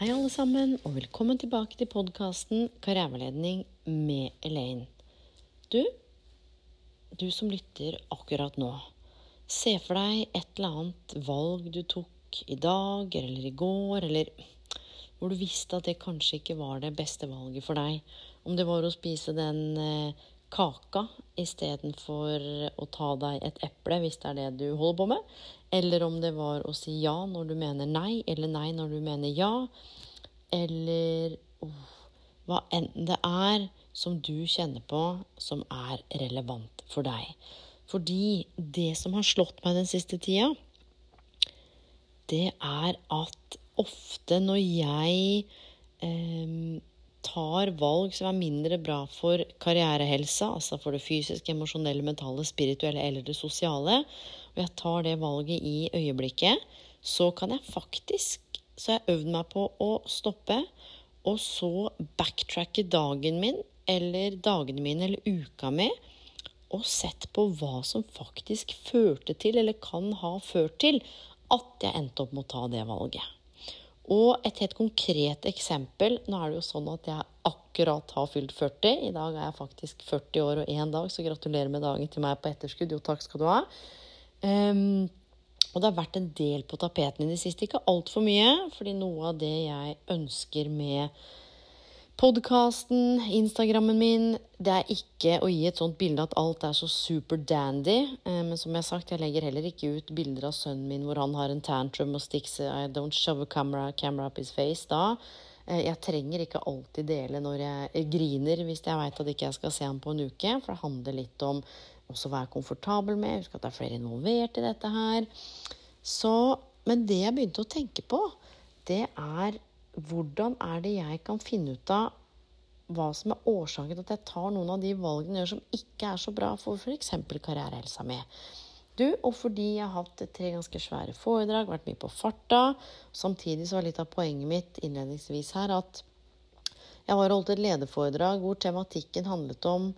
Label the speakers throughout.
Speaker 1: Hei, alle sammen, og velkommen tilbake til podkasten Karriereveiledning med Elaine. Du, du som lytter akkurat nå. Se for deg et eller annet valg du tok i dag eller i går, eller hvor du visste at det kanskje ikke var det beste valget for deg. Om det var å spise den eh, kaka istedenfor å ta deg et eple, hvis det er det du holder på med. Eller om det var å si ja når du mener nei, eller nei når du mener ja. Eller oh, hva enn det er som du kjenner på som er relevant for deg. Fordi det som har slått meg den siste tida, det er at ofte når jeg eh, tar valg som er mindre bra for karrierehelsa, altså for det fysiske, emosjonelle, mentale, spirituelle eller det sosiale, og jeg tar det valget i øyeblikket, så kan jeg faktisk Så jeg har øvd meg på å stoppe, og så backtracke dagen min, eller dagene mine, eller uka mi, og sett på hva som faktisk førte til, eller kan ha ført til, at jeg endte opp med å ta det valget. Og et helt konkret eksempel Nå er det jo sånn at jeg akkurat har fylt 40. I dag er jeg faktisk 40 år og én dag, så gratulerer med dagen til meg på etterskudd. Jo, takk skal du ha. Um, og det har vært en del på tapeten i det siste. Ikke altfor mye, fordi noe av det jeg ønsker med podkasten, Instagrammen min. Det er ikke å gi et sånt bilde at alt er så super dandy. Eh, men som jeg har sagt, jeg legger heller ikke ut bilder av sønnen min hvor han har en tantrum og sticks I don't shove a camera, camera up his face da. Eh, jeg trenger ikke alltid dele når jeg griner hvis jeg veit at ikke jeg skal se ham på en uke. For det handler litt om også å er komfortabel med. Husk at det er flere involvert i dette her. Så, men det jeg begynte å tenke på, det er hvordan er det jeg kan finne ut av hva som er årsaken til at jeg tar noen av de valgene jeg gjør som ikke er så bra for f.eks. karrierehelsa mi. Du, og fordi jeg har hatt tre ganske svære foredrag, vært mye på farta. Samtidig så var litt av poenget mitt innledningsvis her at jeg var holdt et lederforedrag hvor tematikken handlet om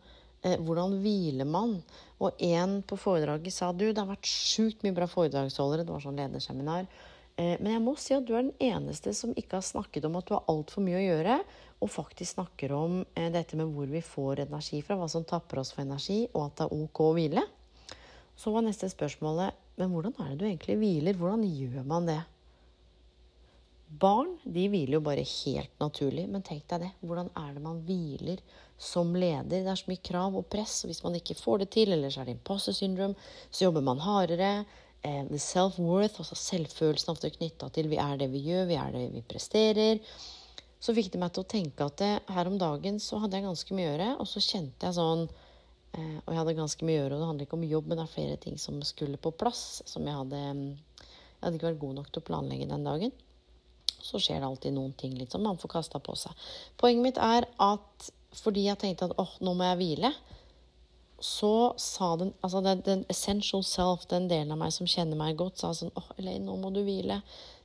Speaker 1: eh, hvordan hviler man. Og en på foredraget sa du, det har vært sjukt mye bra foredragsholdere. Det var sånn lederseminar. Eh, men jeg må si at du er den eneste som ikke har snakket om at du har altfor mye å gjøre, og faktisk snakker om eh, dette med hvor vi får energi fra, hva som tapper oss for energi, og at det er ok å hvile. Så var neste spørsmålet men hvordan er det du egentlig hviler? Hvordan gjør man det? Barn de hviler jo bare helt naturlig, men tenk deg det. Hvordan er det man hviler som leder? Det er så mye krav og press, og hvis man ikke får det til, eller så er det imposter syndrome, så jobber man hardere eh, self-worth, altså selvfølelsen ofte knytta til vi er det vi gjør, vi er det vi presterer. Så fikk det meg til å tenke at det, her om dagen så hadde jeg ganske mye å gjøre, og så kjente jeg sånn eh, Og jeg hadde ganske mye å gjøre, og det handler ikke om jobb, men det er flere ting som skulle på plass, som jeg hadde Jeg hadde ikke vært god nok til å planlegge den dagen. Så skjer det alltid noen ting litt som man får kasta på seg. Poenget mitt er at fordi jeg tenkte at åh, nå må jeg hvile, så sa den Altså den, den, essential self, den delen av meg som kjenner meg godt, sa sånn åh, oh, Elaine, nå må du hvile.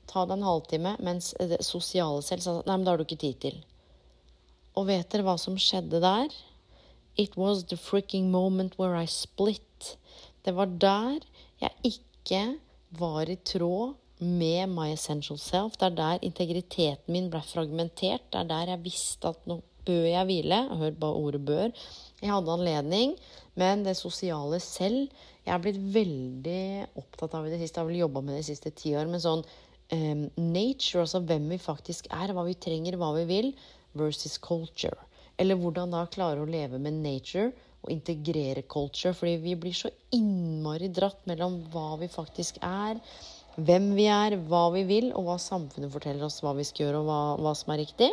Speaker 1: Ta deg en halvtime. Mens det sosiale selv sa nei, men det har du ikke tid til. Og vet dere hva som skjedde der? It was the freaking moment where I split. Det var der jeg ikke var i tråd med my essential self. Det er der integriteten min ble fragmentert. Det er der jeg visste at nå bør jeg hvile. Hørt bare ordet 'bør'. Jeg hadde anledning, men det sosiale selv Jeg har blitt veldig opptatt av i det siste. Jeg har vel jobba med det de siste ti år. Men sånn um, nature, altså hvem vi faktisk er, hva vi trenger, hva vi vil, versus culture. Eller hvordan da klare å leve med nature og integrere culture. Fordi vi blir så innmari dratt mellom hva vi faktisk er, hvem vi er, hva vi vil, og hva samfunnet forteller oss hva vi skal gjøre, og hva, hva som er riktig.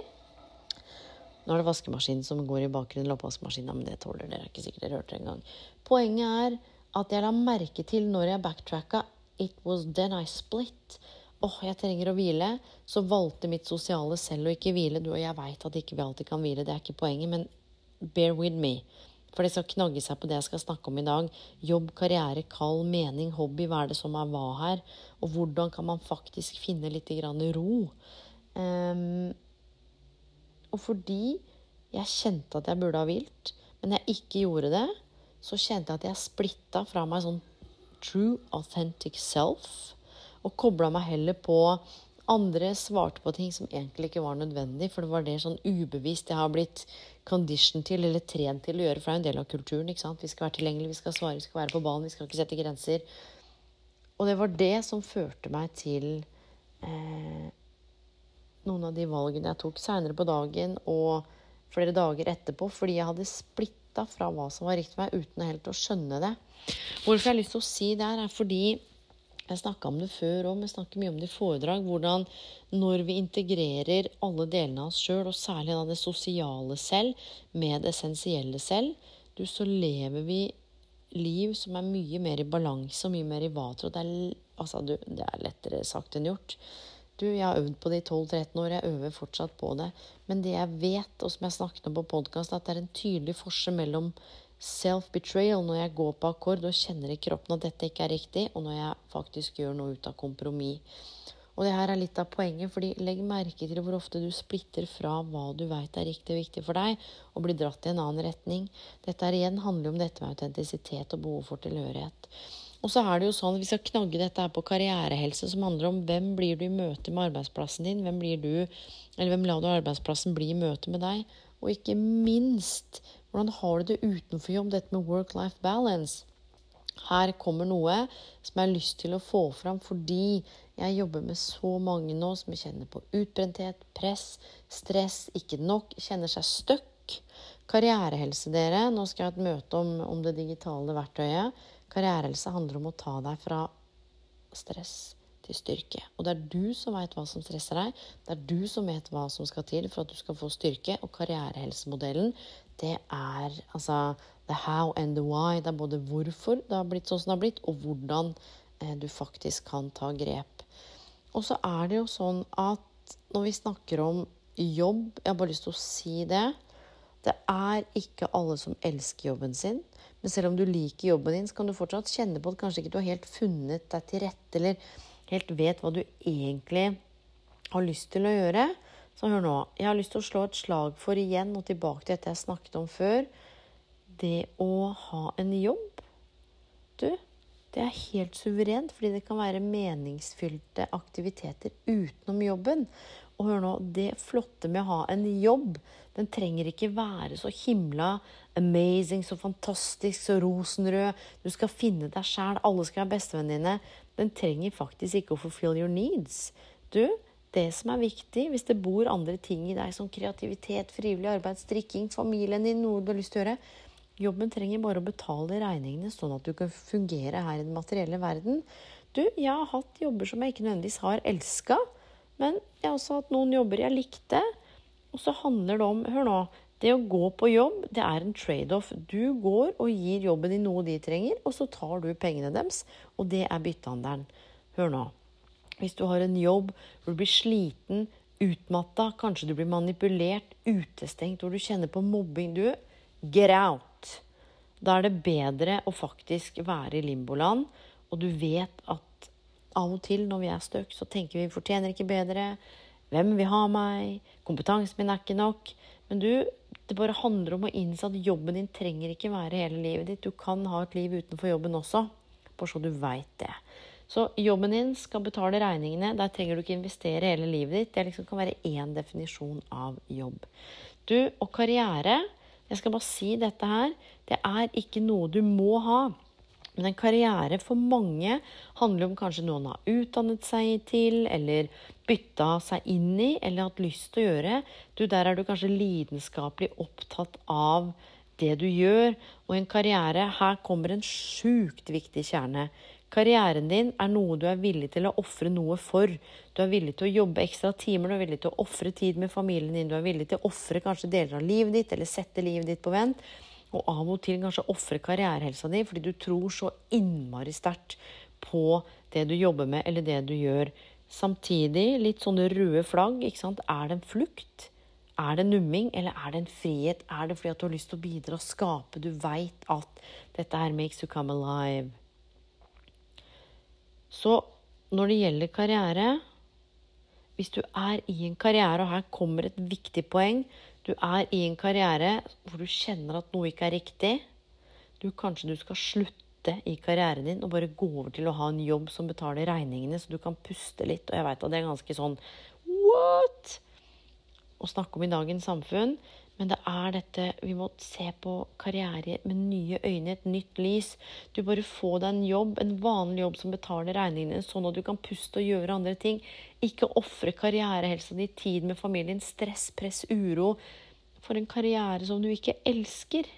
Speaker 1: Nå er det vaskemaskinen som går i bakgrunnen, eller oppvaskmaskinen, men det tåler dere ikke sikkert dere hørte det engang. Poenget er at jeg la merke til når jeg backtracka It was then I split. Åh, oh, jeg trenger å hvile. Så valgte mitt sosiale selv å ikke hvile. Du og jeg veit at ikke vi alltid kan hvile, det er ikke poenget, men bear with me. For det skal knagge seg på det jeg skal snakke om i dag. Jobb, karriere, kall, mening, hobby. Hva er det som er hva her? Og hvordan kan man faktisk finne litt ro? Um, og fordi jeg kjente at jeg burde ha hvilt, men jeg ikke gjorde det, så kjente jeg at jeg splitta fra meg sånn true, authentic self. Og kobla meg heller på andre svarte på ting som egentlig ikke var nødvendig, for det var det sånn ubevisst jeg har blitt condition til, eller trent til å gjøre, for det er en del av kulturen. ikke sant? Vi skal være tilgjengelige, vi skal svare, vi skal være på ballen, vi skal ikke sette grenser. Og det var det som førte meg til eh, noen av de valgene jeg tok seinere på dagen og flere dager etterpå, fordi jeg hadde splitta fra hva som var riktig meg, uten helt å skjønne det. Hvorfor jeg har lyst til å si det her, er fordi jeg snakka om det før òg, men snakker mye om det i foredrag. Hvordan når vi integrerer alle delene av oss sjøl, og særlig det sosiale selv, med det essensielle selv, du, så lever vi liv som er mye mer i balanse og mye mer i vater. Det er, altså, det er lettere sagt enn gjort. Du, jeg har øvd på det i 12-13 år, jeg øver fortsatt på det. Men det jeg vet, og som jeg snakket om på podkast, at det er en tydelig forskjell mellom self-betrayal når jeg går på akkord og kjenner i kroppen at dette ikke er riktig, og når jeg faktisk gjør noe ut av kompromiss. Og det her er litt av poenget, fordi legg merke til hvor ofte du splitter fra hva du veit er riktig og viktig for deg, og blir dratt i en annen retning. Dette her igjen handler om dette med autentisitet og behov for tilhørighet. Og så er det jo sånn, Vi skal knagge dette her på karrierehelse, som handler om hvem blir du i møte med arbeidsplassen din? Hvem blir du, eller hvem lar du arbeidsplassen bli i møte med deg? Og ikke minst hvordan har du det utenfor jobb, dette med work-life balance? Her kommer noe som jeg har lyst til å få fram fordi jeg jobber med så mange nå som kjenner på utbrenthet, press, stress, ikke nok, kjenner seg stuck. Karrierehelse, dere. Nå skal jeg ha et møte om, om det digitale verktøyet. Karrierehelse handler om å ta deg fra stress til styrke. Og det er du som veit hva som stresser deg. Det er du som vet hva som skal til for at du skal få styrke. Og karrierehelsemodellen, det er altså the how and the why. Det er både hvorfor det har blitt sånn som det har blitt, og hvordan eh, du faktisk kan ta grep. Og så er det jo sånn at når vi snakker om jobb Jeg har bare lyst til å si det. Det er ikke alle som elsker jobben sin. Men selv om du liker jobben din, så kan du fortsatt kjenne på at kanskje ikke du har helt funnet deg til rette, eller helt vet hva du egentlig har lyst til å gjøre. Så hør nå. Jeg har lyst til å slå et slag for igjen, og tilbake til dette jeg snakket om før. Det å ha en jobb. Du, det er helt suverent, fordi det kan være meningsfylte aktiviteter utenom jobben. Og hør nå, det flotte med å ha en jobb, den trenger ikke være så himla amazing, så fantastisk, så rosenrød. Du skal finne deg sjæl, alle skal være bestevenninnene. Den trenger faktisk ikke å fulfill your needs. Du, det som er viktig, hvis det bor andre ting i deg som kreativitet, frivillig arbeid, strikking, familien din, noe du har lyst til å gjøre Jobben trenger bare å betale regningene, sånn at du kan fungere her i den materielle verden. Du, jeg har hatt jobber som jeg ikke nødvendigvis har elska, men jeg har også hatt noen jobber jeg likte. Og så handler det om Hør nå. Det å gå på jobb, det er en trade-off. Du går og gir jobben din noe de trenger, og så tar du pengene deres, og det er byttehandelen. Hør nå. Hvis du har en jobb hvor du blir sliten, utmatta, kanskje du blir manipulert, utestengt, hvor du kjenner på mobbing Du, get out! Da er det bedre å faktisk være i limboland, og du vet at av og til når vi er stuck, så tenker vi fortjener ikke bedre. Hvem vil ha meg? Kompetansen min er ikke nok. Men du, det bare handler om å innse at jobben din trenger ikke være hele livet ditt. Du kan ha et liv utenfor jobben også, bare så du veit det. Så jobben din skal betale regningene. Der trenger du ikke investere hele livet ditt. Det liksom kan være én definisjon av jobb. Du, og karriere Jeg skal bare si dette her. Det er ikke noe du må ha. Men en karriere for mange handler om kanskje noen har utdannet seg til, eller bytta seg inn i, eller hatt lyst til å gjøre. Du, der er du kanskje lidenskapelig opptatt av det du gjør. Og en karriere, her kommer en sjukt viktig kjerne. Karrieren din er noe du er villig til å ofre noe for. Du er villig til å jobbe ekstra timer, du er villig til å ofre tid med familien din, du er villig til å ofre kanskje deler av livet ditt, eller sette livet ditt på vent. Og av og til kanskje ofre karrierehelsa di fordi du tror så innmari sterkt på det du jobber med, eller det du gjør. Samtidig litt sånne røde flagg. ikke sant? Er det en flukt? Er det numming, eller er det en frihet? Er det fordi at du har lyst til å bidra og skape? Du veit at dette her makes you come alive. Så når det gjelder karriere Hvis du er i en karriere, og her kommer et viktig poeng Du er i en karriere hvor du kjenner at noe ikke er riktig. Du, kanskje du skal slutte i karrieren din og bare gå over til å ha en jobb som betaler regningene, så du kan puste litt. Og jeg veit at det er ganske sånn What? Å snakke om i dagens samfunn. Men det er dette Vi må se på karriere med nye øyne, et nytt lys. Du bare få deg en jobb, en vanlig jobb som betaler regningene, sånn at du kan puste og gjøre andre ting. Ikke ofre karrierehelsa di, tid med familien, stress, press, uro for en karriere som du ikke elsker.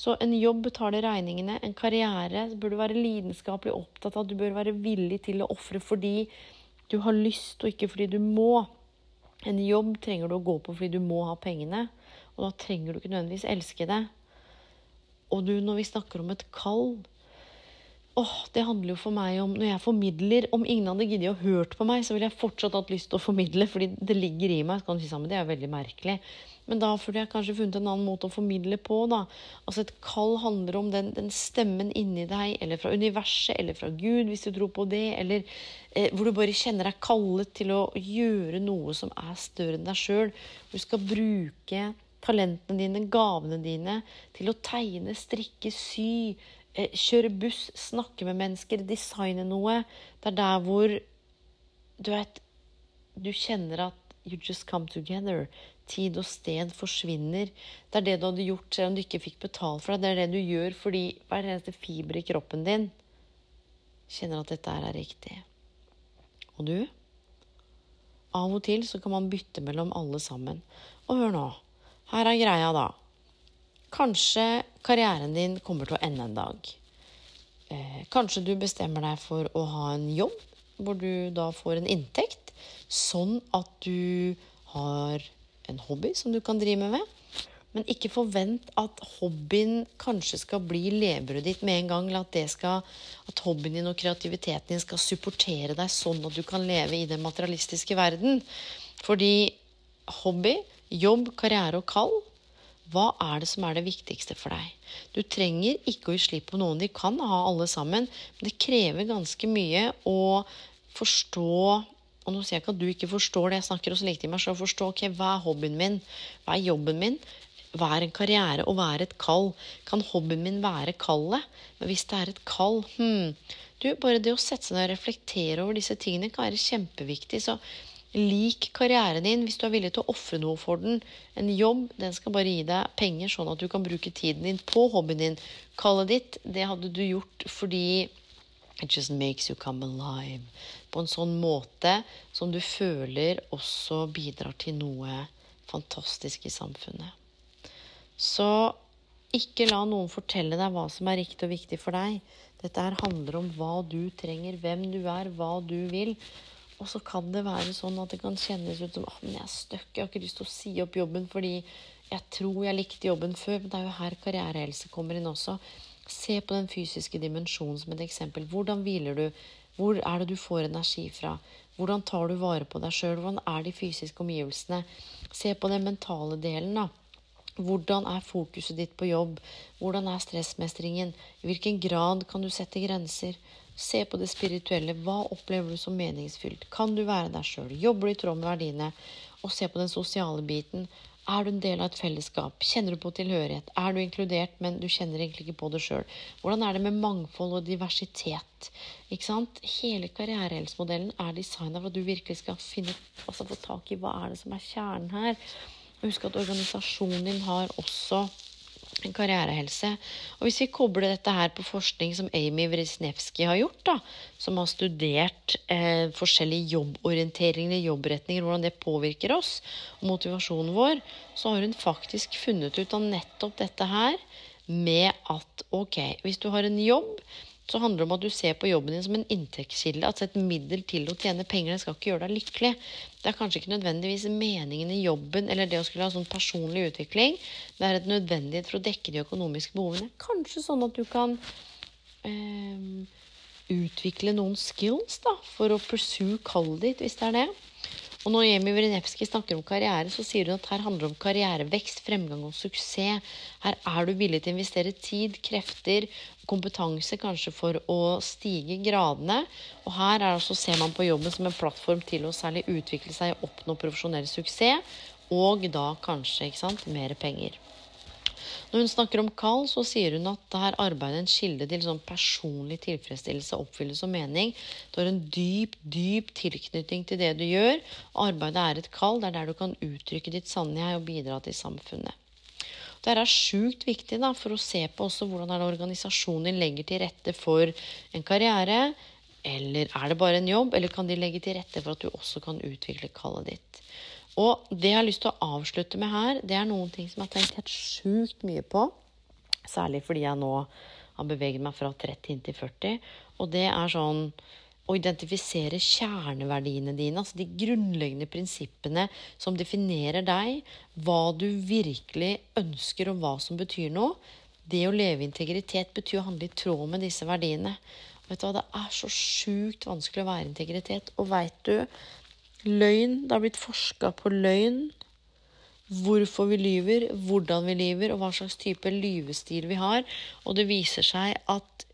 Speaker 1: Så en jobb betaler regningene. En karriere bør du være lidenskapelig opptatt av. Du bør være villig til å ofre fordi du har lyst, og ikke fordi du må. En jobb trenger du å gå på fordi du må ha pengene. Og da trenger du ikke nødvendigvis elske det. Og du, når vi snakker om et kall åh, Det handler jo for meg om Når jeg formidler Om ingen hadde giddet å hørt på meg, så ville jeg fortsatt hatt lyst til å formidle, fordi det ligger i meg. Så kan du si sammen, Det er veldig merkelig. Men da burde jeg kanskje funnet en annen måte å formidle på. da. Altså Et kall handler om den, den stemmen inni deg, eller fra universet, eller fra Gud, hvis du tror på det, eller eh, hvor du bare kjenner deg kallet til å gjøre noe som er større enn deg sjøl. Du skal bruke talentene dine, gavene dine, til å tegne, strikke, sy, eh, kjøre buss, snakke med mennesker, designe noe. Det er der hvor du vet Du kjenner at you just come together. Tid og sted forsvinner. Det er det du hadde gjort selv om du ikke fikk betalt for det. Det er det du gjør fordi hver eneste fiber i kroppen din kjenner at dette er riktig. Og du? Av og til så kan man bytte mellom alle sammen. Og hør nå. Her er greia, da. Kanskje karrieren din kommer til å ende en dag. Eh, kanskje du bestemmer deg for å ha en jobb hvor du da får en inntekt, sånn at du har en hobby som du kan drive med. Men ikke forvent at hobbyen kanskje skal bli levebrødet ditt med en gang. Eller at, skal, at hobbyen din og kreativiteten din skal supportere deg sånn at du kan leve i den materialistiske verden. Fordi hobby Jobb, karriere og kall. Hva er det som er det viktigste for deg? Du trenger ikke å gi slipp på noen. De kan ha alle sammen. Men det krever ganske mye å forstå Og nå sier jeg ikke at du ikke forstår det, jeg snakker også like til meg selv. Forstå ok, hva er hobbyen min? Hva er jobben min? Hva er en karriere, og hva er et kall? Kan hobbyen min være kallet? Men hvis det er et kall hmm, du, Bare det å sette seg ned og reflektere over disse tingene kan være kjempeviktig. Så Lik karrieren din hvis du er villig til å ofre noe for den. En jobb den skal bare gi deg penger, sånn at du kan bruke tiden din på hobbyen din. Kallet ditt, det hadde du gjort fordi it just makes you come alive. På en sånn måte som du føler også bidrar til noe fantastisk i samfunnet. Så ikke la noen fortelle deg hva som er riktig og viktig for deg. Dette her handler om hva du trenger, hvem du er, hva du vil. Og så kan det være sånn at det kan kjennes ut som at men jeg er stuck, jeg har ikke lyst til å si opp jobben fordi jeg tror jeg likte jobben før. Men det er jo her karrierehelse kommer inn også. Se på den fysiske dimensjonen som et eksempel. Hvordan hviler du? Hvor er det du får energi fra? Hvordan tar du vare på deg sjøl? Hvordan er de fysiske omgivelsene? Se på den mentale delen, da. Hvordan er fokuset ditt på jobb? Hvordan er stressmestringen? I hvilken grad kan du sette grenser? Se på det spirituelle. Hva opplever du som meningsfylt? Kan du være deg sjøl? Jobber du i tråd med verdiene? Og se på den sosiale biten. Er du en del av et fellesskap? Kjenner du på tilhørighet? Er du inkludert, men du kjenner egentlig ikke på det sjøl? Hvordan er det med mangfold og diversitet? Ikke sant? Hele karrierehelsmodellen er designa for at du virkelig skal finne, altså få tak i hva er det som er kjernen her. Husk at organisasjonen din har også karrierehelse. Og hvis vi kobler dette her på forskning som Amy Wrisnewski har gjort, da, som har studert eh, forskjellige jobborienteringer, jobbretninger, hvordan det påvirker oss, og motivasjonen vår, så har hun faktisk funnet ut av nettopp dette her med at ok, hvis du har en jobb så handler det om at du ser på jobben din som en inntektskilde. Altså et middel til å tjene penger. Det skal ikke gjøre deg lykkelig. Det er kanskje ikke nødvendigvis meningen i jobben eller det å skulle ha sånn personlig utvikling. Det er et nødvendighet for å dekke de økonomiske behovene. Kanskje sånn at du kan eh, utvikle noen skills da, for å pursue kallet ditt, hvis det er det. Og når Jemi Vrinevskij snakker om karriere, så sier hun at her handler det om karrierevekst, fremgang og suksess. Her er du villig til å investere tid, krefter, kompetanse kanskje for å stige gradene. Og her er altså, ser man på jobben som en plattform til å særlig utvikle seg og oppnå profesjonell suksess. Og da kanskje ikke sant, mer penger. Når hun snakker om kall, så sier hun at det her arbeidet er en kilde til sånn personlig tilfredsstillelse, oppfyllelse og mening. Du har en dyp, dyp tilknytning til det du gjør. Arbeidet er et kall. Det er der du kan uttrykke ditt sanne jeg og bidra til samfunnet. Dette er sjukt viktig da, for å se på også hvordan er det organisasjonen legger til rette for en karriere. Eller er det bare en jobb, eller kan de legge til rette for at du også kan utvikle kallet ditt? Og det jeg har lyst til å avslutte med her, det er noen ting som jeg har tenkt helt sjukt mye på. Særlig fordi jeg nå har beveget meg fra 30 inn til 40. Og det er sånn å identifisere kjerneverdiene dine, altså de grunnleggende prinsippene som definerer deg, hva du virkelig ønsker, og hva som betyr noe. Det å leve integritet betyr å handle i tråd med disse verdiene. vet du hva, Det er så sjukt vanskelig å være integritet. Og veit du, Løgn. Det har blitt forska på løgn. Hvorfor vi lyver, hvordan vi lyver, og hva slags type lyvestil vi har. Og det viser seg at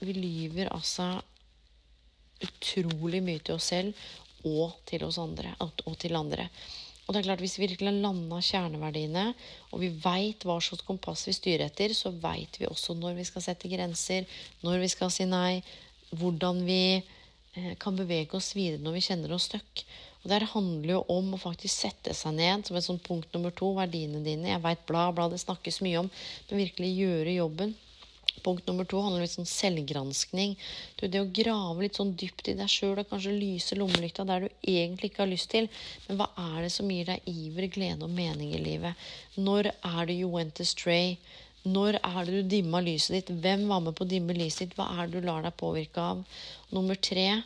Speaker 1: vi lyver altså utrolig mye til oss selv og til oss andre. Og til andre. Og det er klart, Hvis vi virkelig har landa kjerneverdiene, og vi veit hva slags kompass vi styrer etter, så veit vi også når vi skal sette grenser, når vi skal si nei, hvordan vi kan bevege oss videre når vi kjenner oss stuck. Og Det handler jo om å faktisk sette seg ned som et sånt punkt nummer to. Verdiene dine. Jeg veit bla, bla, det snakkes mye om. Men virkelig gjøre jobben. Punkt nummer to handler om litt sånn selvgranskning. Du, det å grave litt sånn dypt i deg sjøl og kanskje lyse lommelykta der du egentlig ikke har lyst til. Men hva er det som gir deg iver, glede og mening i livet? Når er det you went astray? Når er det du dimma lyset ditt? Hvem var med på å dimme lyset ditt? Hva er det du lar deg påvirke av? Nummer tre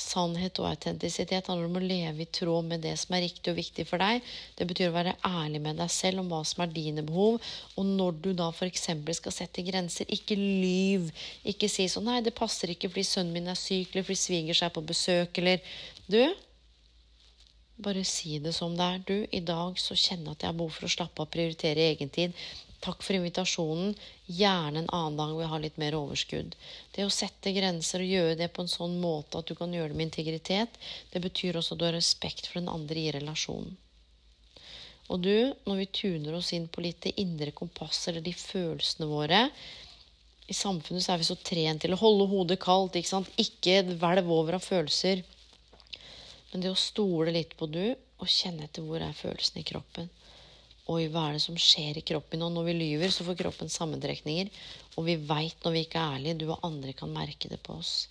Speaker 1: sannhet og autentisitet handler om å leve i tråd med det som er riktig og viktig for deg. Det betyr å være ærlig med deg selv om hva som er dine behov. Og når du da f.eks. skal sette grenser, ikke lyv. Ikke si sånn 'Nei, det passer ikke fordi sønnen min er syk, eller fordi svigers er på besøk', eller Du, bare si det som det er. Du, i dag så kjenner jeg at jeg har behov for å slappe av og prioritere egentid. Takk for invitasjonen. Gjerne en annen dag hvor jeg har litt mer overskudd. Det å sette grenser og gjøre det på en sånn måte at du kan gjøre det med integritet, det betyr også at du har respekt for den andre i relasjonen. Og du, når vi tuner oss inn på litt det indre kompasset eller de følelsene våre I samfunnet så er vi så trent til å holde hodet kaldt, ikke sant? Ikke hvelv over av følelser. Men det å stole litt på du og kjenne etter hvor er følelsene i kroppen. Oi, hva er det som skjer i kroppen? Og når vi lyver, så får kroppen sammentrekninger. Og vi veit når vi ikke er ærlige. Du og andre kan merke det på oss.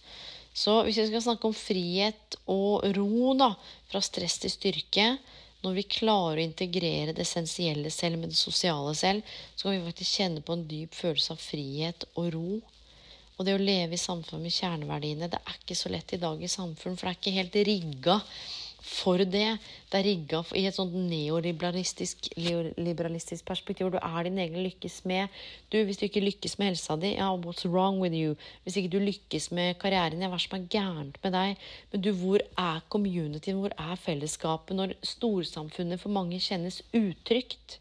Speaker 1: Så hvis vi skal snakke om frihet og ro, da, fra stress til styrke Når vi klarer å integrere det essensielle selv med det sosiale selv, så kan vi faktisk kjenne på en dyp følelse av frihet og ro. Og det å leve i samfunn med kjerneverdiene, det er ikke så lett i dag i samfunn, for det er ikke helt rigga for det. Det er rigga i et sånt neoliberalistisk liberalistisk perspektiv, hvor du er din egen lykkes med. Du, Hvis du ikke lykkes med helsa di, ja, what's wrong with you? Hvis ikke du lykkes med karrieren, ja, hva som er gærent med deg? Men du, hvor er communityen? Hvor er fellesskapet når storsamfunnet for mange kjennes utrygt?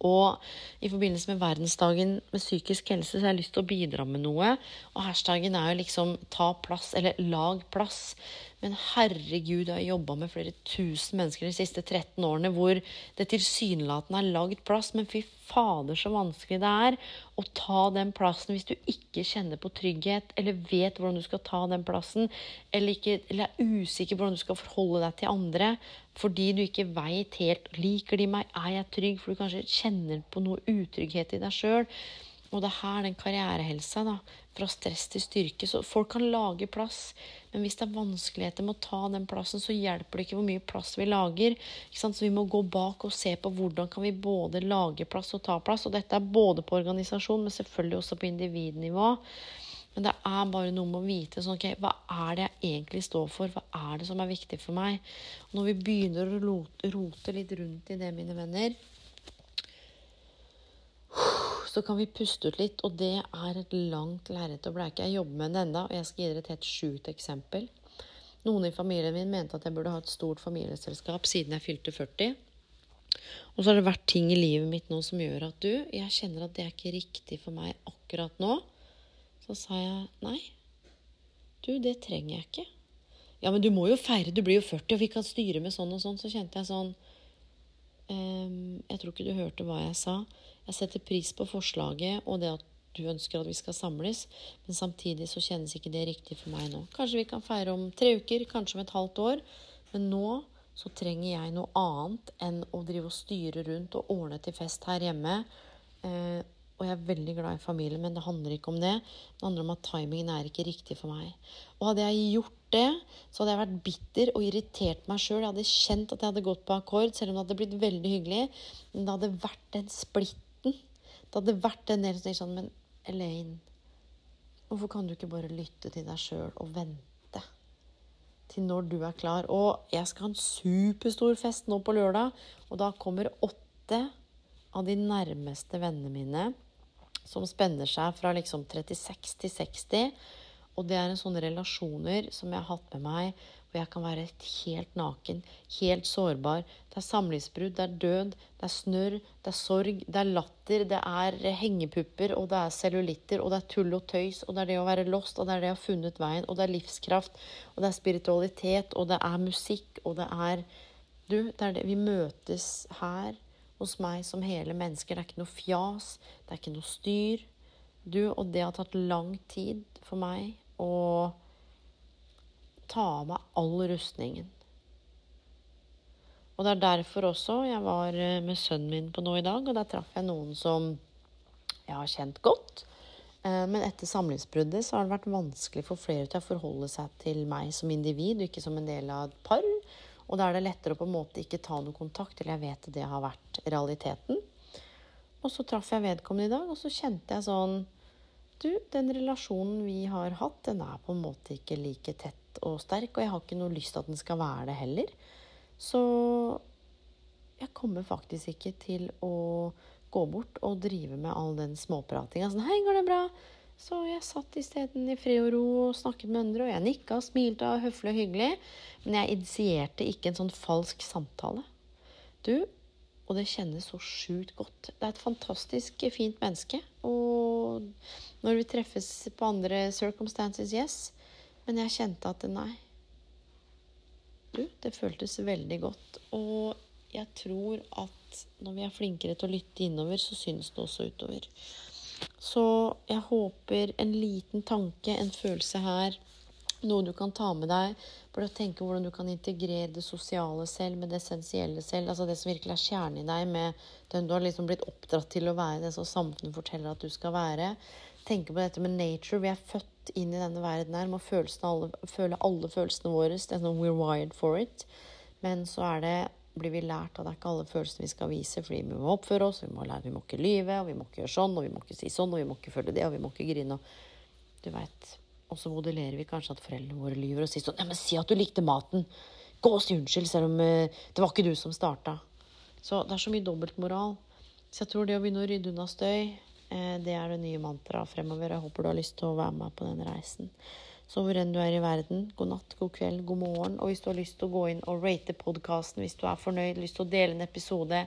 Speaker 1: Og i forbindelse med verdensdagen med psykisk helse så har jeg lyst til å bidra med noe. Og hashtagen er jo liksom 'ta plass', eller 'lag plass'. Men herregud, jeg har jobba med flere tusen mennesker de siste 13 årene hvor det tilsynelatende er lagd plass, men fy fader så vanskelig det er å ta den plassen hvis du ikke kjenner på trygghet, eller vet hvordan du skal ta den plassen, eller, ikke, eller er usikker på hvordan du skal forholde deg til andre fordi du ikke veit helt Liker de meg? Er jeg trygg? For du kanskje kjenner på noe utrygghet i deg sjøl. Og det er her den karrierehelsa, da, fra stress til styrke. Så folk kan lage plass, men hvis det er vanskeligheter med å ta den plassen, så hjelper det ikke hvor mye plass vi lager. Så vi må gå bak og se på hvordan kan vi både lage plass og ta plass. Og dette er både på organisasjon, men selvfølgelig også på individnivå. Men det er bare noe med å vite sånn, okay, hva er det jeg egentlig står for. Hva er det som er viktig for meg? Når vi begynner å rote litt rundt i det, mine venner, så kan vi puste ut litt. Og det er et langt lerret å bleike. Jeg jobber med det enda, og jeg skal gi dere et helt sjukt eksempel. Noen i familien min mente at jeg burde ha et stort familieselskap siden jeg fylte 40. Og så har det vært ting i livet mitt nå som gjør at du, jeg kjenner at det er ikke riktig for meg akkurat nå. Så sa jeg nei. Du, det trenger jeg ikke. Ja, men du må jo feire, du blir jo 40, og vi kan styre med sånn og sånn. Så kjente jeg sånn um, Jeg tror ikke du hørte hva jeg sa. Jeg setter pris på forslaget og det at du ønsker at vi skal samles, men samtidig så kjennes ikke det riktig for meg nå. Kanskje vi kan feire om tre uker, kanskje om et halvt år, men nå så trenger jeg noe annet enn å drive og styre rundt og ordne til fest her hjemme. Eh, og jeg er veldig glad i familien, men det handler ikke om det. Det handler om at timingen er ikke riktig for meg. Og hadde jeg gjort det, så hadde jeg vært bitter og irritert meg sjøl. Jeg hadde kjent at jeg hadde gått på akkord, selv om det hadde blitt veldig hyggelig. Men det hadde vært den splitten. Det hadde vært en del som sånn Men Elaine, hvorfor kan du ikke bare lytte til deg sjøl og vente til når du er klar? Og jeg skal ha en superstor fest nå på lørdag, og da kommer åtte av de nærmeste vennene mine som spenner seg fra liksom 36 til 60. Og det er en sånne relasjoner som jeg har hatt med meg, hvor jeg kan være helt naken, helt sårbar. Det er samlivsbrudd, det er død, det er snørr, det er sorg, det er latter, det er hengepupper, og det er cellulitter, og det er tull og tøys, og det er det å være lost, og det er det å ha funnet veien, og det er livskraft, og det er spiritualitet, og det er musikk, og det er Du, det er det Vi møtes her hos meg som hele mennesker. Det er ikke noe fjas, det er ikke noe styr. Du, og det har tatt lang tid for meg å ta av meg all rustningen. Og det er derfor også jeg var eh, med sønnen min på nå i dag, og der traff jeg noen som jeg har kjent godt. Eh, men etter samlivsbruddet så har det vært vanskelig for flere til å forholde seg til meg som individ, og ikke som en del av et par. Og da er det lettere å på en måte ikke ta noe kontakt eller jeg vet at det har vært realiteten. Og så traff jeg vedkommende i dag, og så kjente jeg sånn Du, den relasjonen vi har hatt, den er på en måte ikke like tett og sterk, og jeg har ikke noe lyst til at den skal være det heller. Så jeg kommer faktisk ikke til å gå bort og drive med all den småpratinga. Sånn 'Hei, går det bra?' Så jeg satt isteden i fred og ro og snakket med andre, og jeg nikka og smilte og høflig og hyggelig. Men jeg initierte ikke en sånn falsk samtale. Du, og det kjennes så sjukt godt. Det er et fantastisk fint menneske. Og når vi treffes på andre circumstances, yes. Men jeg kjente at nei. Du, det føltes veldig godt. Og jeg tror at når vi er flinkere til å lytte innover, så synes det også utover. Så jeg håper en liten tanke, en følelse her, noe du kan ta med deg for å tenke hvordan du kan integrere det sosiale selv med det essensielle selv, altså det som virkelig er kjernen i deg, med den du har liksom blitt oppdratt til å være, det som samfunnet forteller at du skal være. Tenke på dette med nature. Vi er født inn i denne verden her med å alle, føle alle følelsene våre. Det er sånn we're wired for it. Men så er det blir vi lært at det er ikke alle følelsene vi skal vise, fordi vi må oppføre oss, vi må, lære, vi må ikke lyve, og vi må ikke gjøre sånn, og vi må ikke si sånn, og vi må ikke føle det, og vi må ikke grine. Og du vet, og så modellerer vi kanskje at foreldrene våre lyver og sier sånn Ja, men si at du likte maten. Gå og si unnskyld, selv om uh, det var ikke du som starta. Så det er så mye dobbeltmoral. Så jeg tror det å begynne å rydde unna støy, det er det nye mantraet fremover. Jeg håper du har lyst til å være med på den reisen. Så hvor enn du er i verden, god natt, god kveld, god morgen. Og hvis du har lyst til å gå inn og rate podkasten, hvis du er fornøyd, lyst til å dele en episode,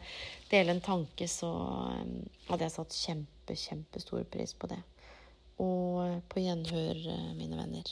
Speaker 1: dele en tanke, så um, hadde jeg satt kjempe, kjempestor pris på det. Og eh, på gjenhør, eh, mine venner.